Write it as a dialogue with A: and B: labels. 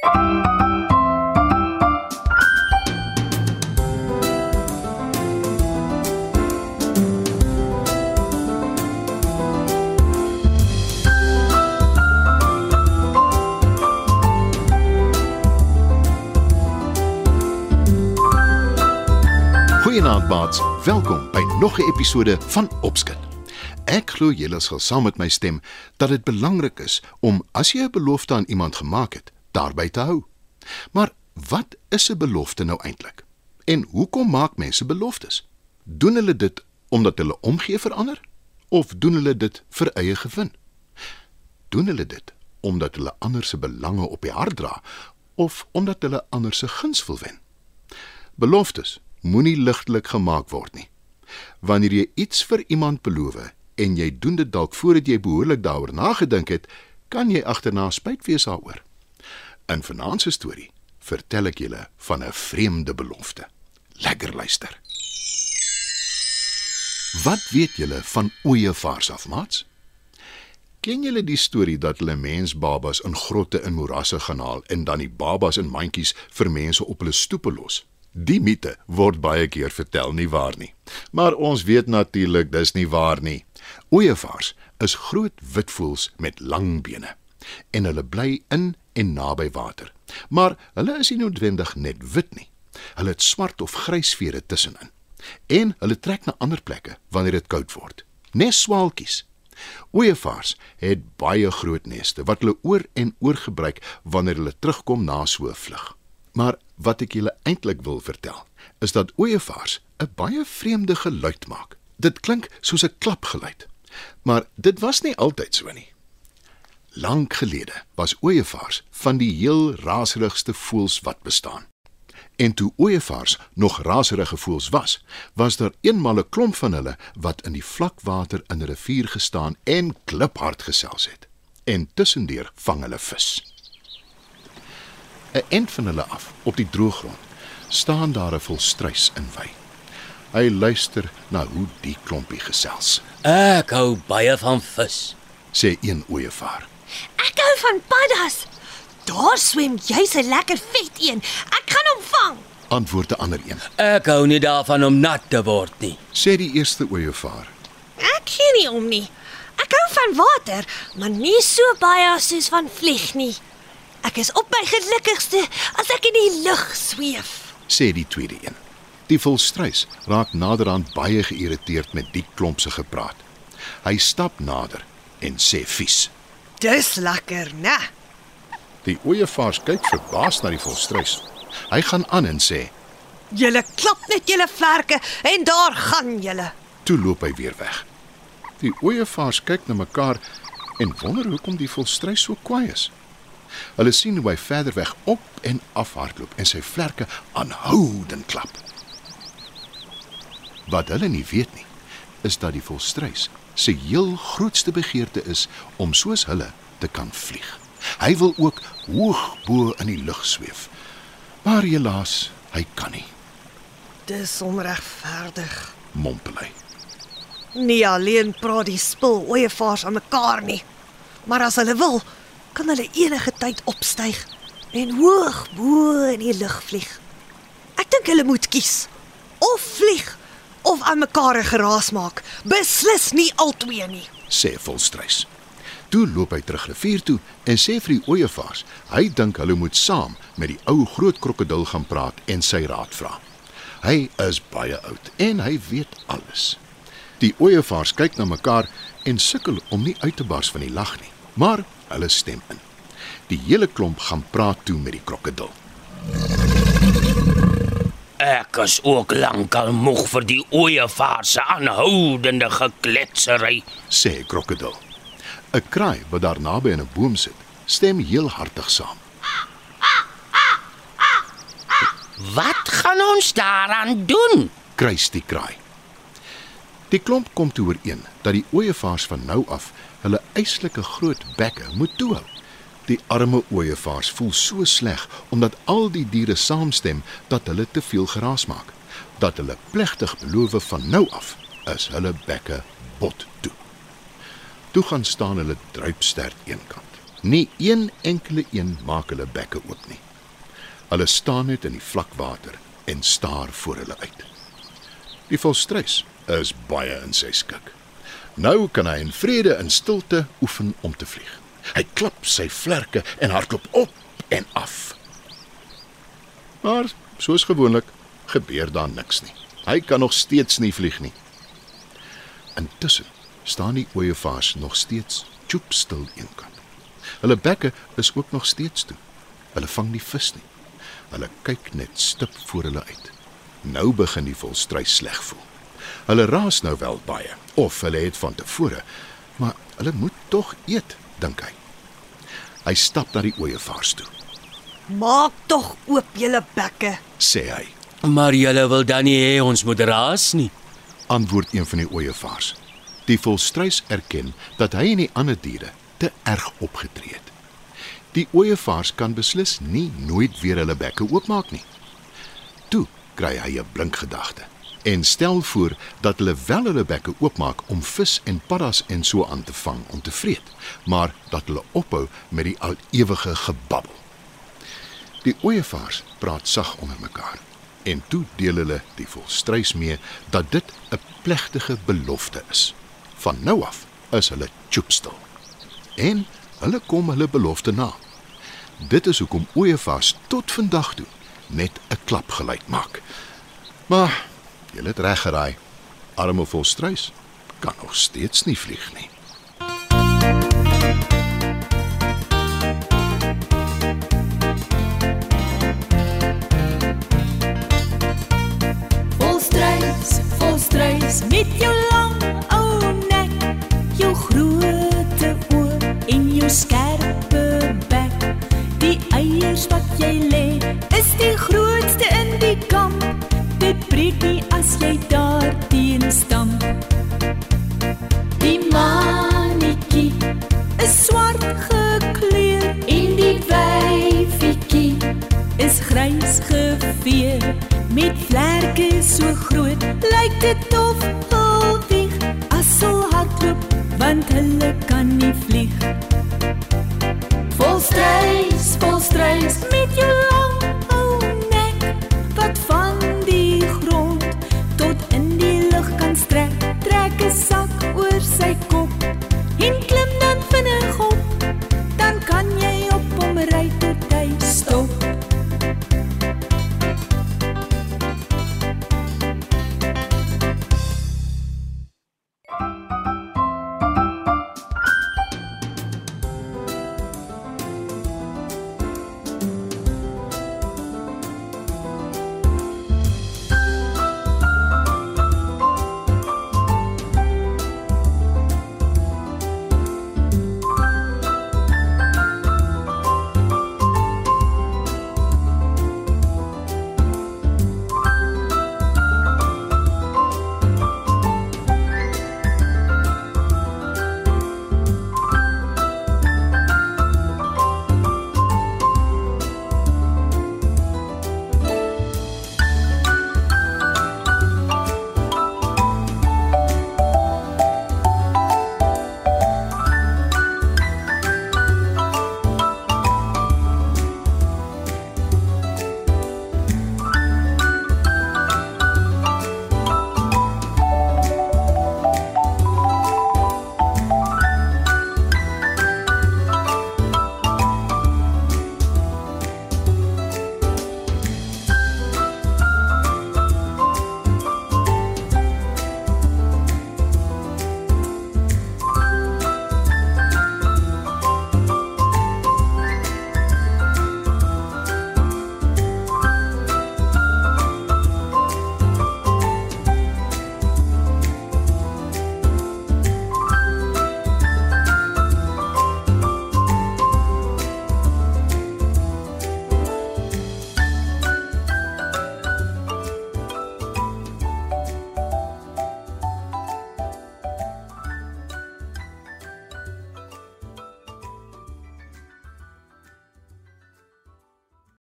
A: Goeienaand maats, welkom by nog 'n episode van Opskud. Ek glo julle sal saam met my stem dat dit belangrik is om as jy 'n belofte aan iemand gemaak het, daarby te hou. Maar wat is 'n belofte nou eintlik? En hoekom maak mense beloftes? Doen hulle dit omdat hulle omgee vir ander of doen hulle dit vir eie gewin? Doen hulle dit omdat hulle ander se belange op die hart dra of omdat hulle ander se guns wil wen? Beloftes moenie ligtelik gemaak word nie. Wanneer jy iets vir iemand beloof en jy doen dit dalk voordat jy behoorlik daaroor nagedink het, kan jy agterna spyt wees daaroor. In vanaand se storie vertel ek julle van 'n vreemde belofte. Lekker luister. Wat weet julle van ooievaars af, maats? Ken julle die storie dat hulle mensbabas in grotte in morasse gaan haal en dan die babas in mandjies vir mense op hulle stoepe los? Die mite word baie keer vertel nie waar nie. Maar ons weet natuurlik dis nie waar nie. Ooievaars is groot wit voëls met lang bene en hulle bly in en naby water. Maar hulle is nie noodwendig net wit nie. Hulle het swart of grys vere tussenin. En hulle trek na ander plekke wanneer dit koud word. Nes swaalkies. Ooievaars het baie groot neste wat hulle oor en oor gebruik wanneer hulle terugkom na so 'n vlug. Maar wat ek julle eintlik wil vertel, is dat ooievaars 'n baie vreemde geluid maak. Dit klink soos 'n klapgeluid. Maar dit was nie altyd so nie. Lank gelede was ooievaars van die heel raserigste voëls wat bestaan. En toe ooievaars nog raserige voëls was, was daar eenmal 'n klomp van hulle wat in die vlakwater in 'n rivier gestaan en kliphard gesels het. En tussendeur vang hulle vis. 'n End van hulle af, op die droëgrond, staan daar 'n volstruis in wy. Hy luister na hoe die klompie gesels.
B: Ek hou baie van vis.
A: Sê een ooievaar.
C: Ek hou van paddas. Daar swem jy's 'n lekker vet een. Ek gaan hom vang.
A: Antwoord 'n ander een.
B: Ek hou nie daarvan om nat te word nie.
A: Sê die eerste ooievaar.
C: Ek gee nie om nie. Ek hou van water, maar nie so baie soos van vlieg nie. Ek is op my gelukkigste as ek in die lug sweef.
A: Sê die tweede een. Die volstruis raak naderhand baie geïrriteerd met die klomp se gepraat. Hy stap nader en sê vies.
C: Dis lekker, né?
A: Die ooievaars kyk verbaas na die volstruis. Hy gaan aan en sê:
C: Julle klap net julle vlerke en daar gaan julle.
A: "Toe loop hy weer weg." Die ooievaars kyk na mekaar en wonder hoekom die volstruis so kwaai is. Hulle sien hoe hy verder weg op en af hardloop en sy vlerke aanhoudend klap. Wat hulle nie weet nie, is dat die volstruis se heel grootste begeerte is om soos hulle te kan vlieg. Hy wil ook hoog bo in die lug sweef. Maar helaas, hy kan nie,
C: Dis onregverdig.
A: mompel hy.
C: Nie alleen praat die spul ooievaars aan mekaar nie, maar as hulle wil, kan hulle enige tyd opstyg en hoog bo in die lug vlieg. Ek dink hulle moet kies of vlieg of aan mekaar 'n geraas maak. Beslis nie albei nie.
A: sê volstruis. Toe loop hy terug rivier toe en sê vir die ooievaars, hy dink hulle moet saam met die ou groot krokodil gaan praat en sy raad vra. Hy is baie oud en hy weet alles. Die ooievaars kyk na mekaar en sukkel om nie uit te bars van die lag nie, maar hulle stem in. Die hele klomp gaan praat toe met die krokodil.
B: Ek is ook lankal moeg vir die ooievaar se aanhoudende gekletsery.
A: sê krokodil. 'n Kraai wat daar naby in 'n boom sit, stem heel hartig saam.
B: Wat gaan ons daaraan doen?
A: kruis die kraai. Die klomp kom toe ooreen dat die ooievaars van nou af hulle eislike groot bekke moet toehou. Die arme ooievaars voel so sleg omdat al die diere saamstem dat hulle te veel geraas maak, dat hulle plegtig beloof van nou af is hulle bekke bot toe. Toe gaan staan hulle druipstert eenkant Nie een enkele een maak hulle bekke oop nie. Hulle staan net in die vlak water en staar voor hulle uit. Die volstruis is baie in sy skik. Nou kan hy in vrede en stilte oefen om te vlieg. Hy klap sy vlerke en hardloop op en af. Maar soos gewoonlik gebeur daar niks nie. Hy kan nog steeds nie vlieg nie. Intussen staan die ooievaars nog steeds choopstil eenkant. Hulle bekke is ook nog steeds toe. Hulle vang nie vis nie. Hulle kyk net stip voor hulle uit. Nou begin die volstrys sleg voel. Hulle raas nou wel baie of hulle het van tevore, maar hulle moet tog eet, dink hy. Hy stap na die ooievaars toe,
C: Maak tog oop julle bekke.
A: sê hy.
B: Maar julle wil dan nie hê ons moet raas nie.
A: Antwoord een van die ooievaars. Die volstrys erken dat hy en die ander diere te erg opgetree het. Die ooievaars kan beslis nie nooit weer hulle bekke oopmaak nie. Toe kry hy 'n blink gedagte en stel voor dat hulle wel hulle bekke oopmaak om vis en paddas en so aan te vang om te vreet, maar dat hulle ophou met die al ewige gebabbel. Die ooievaars praat sag onder mekaar en toe deel hulle die volstrys mee dat dit 'n plegtige belofte is. Van nou af is hulle choopstil. En hulle kom hulle belofte na. Dit is hoekom ooievaars tot vandag toe net 'n klapgeluid maak. Maar jy het reg geraai. Arme volstrys kan nog steeds nie vlieg nie.
D: so groot, lyk dit of hul wieg as sou hardloop, want hulle kan nie vlieg. Volstrek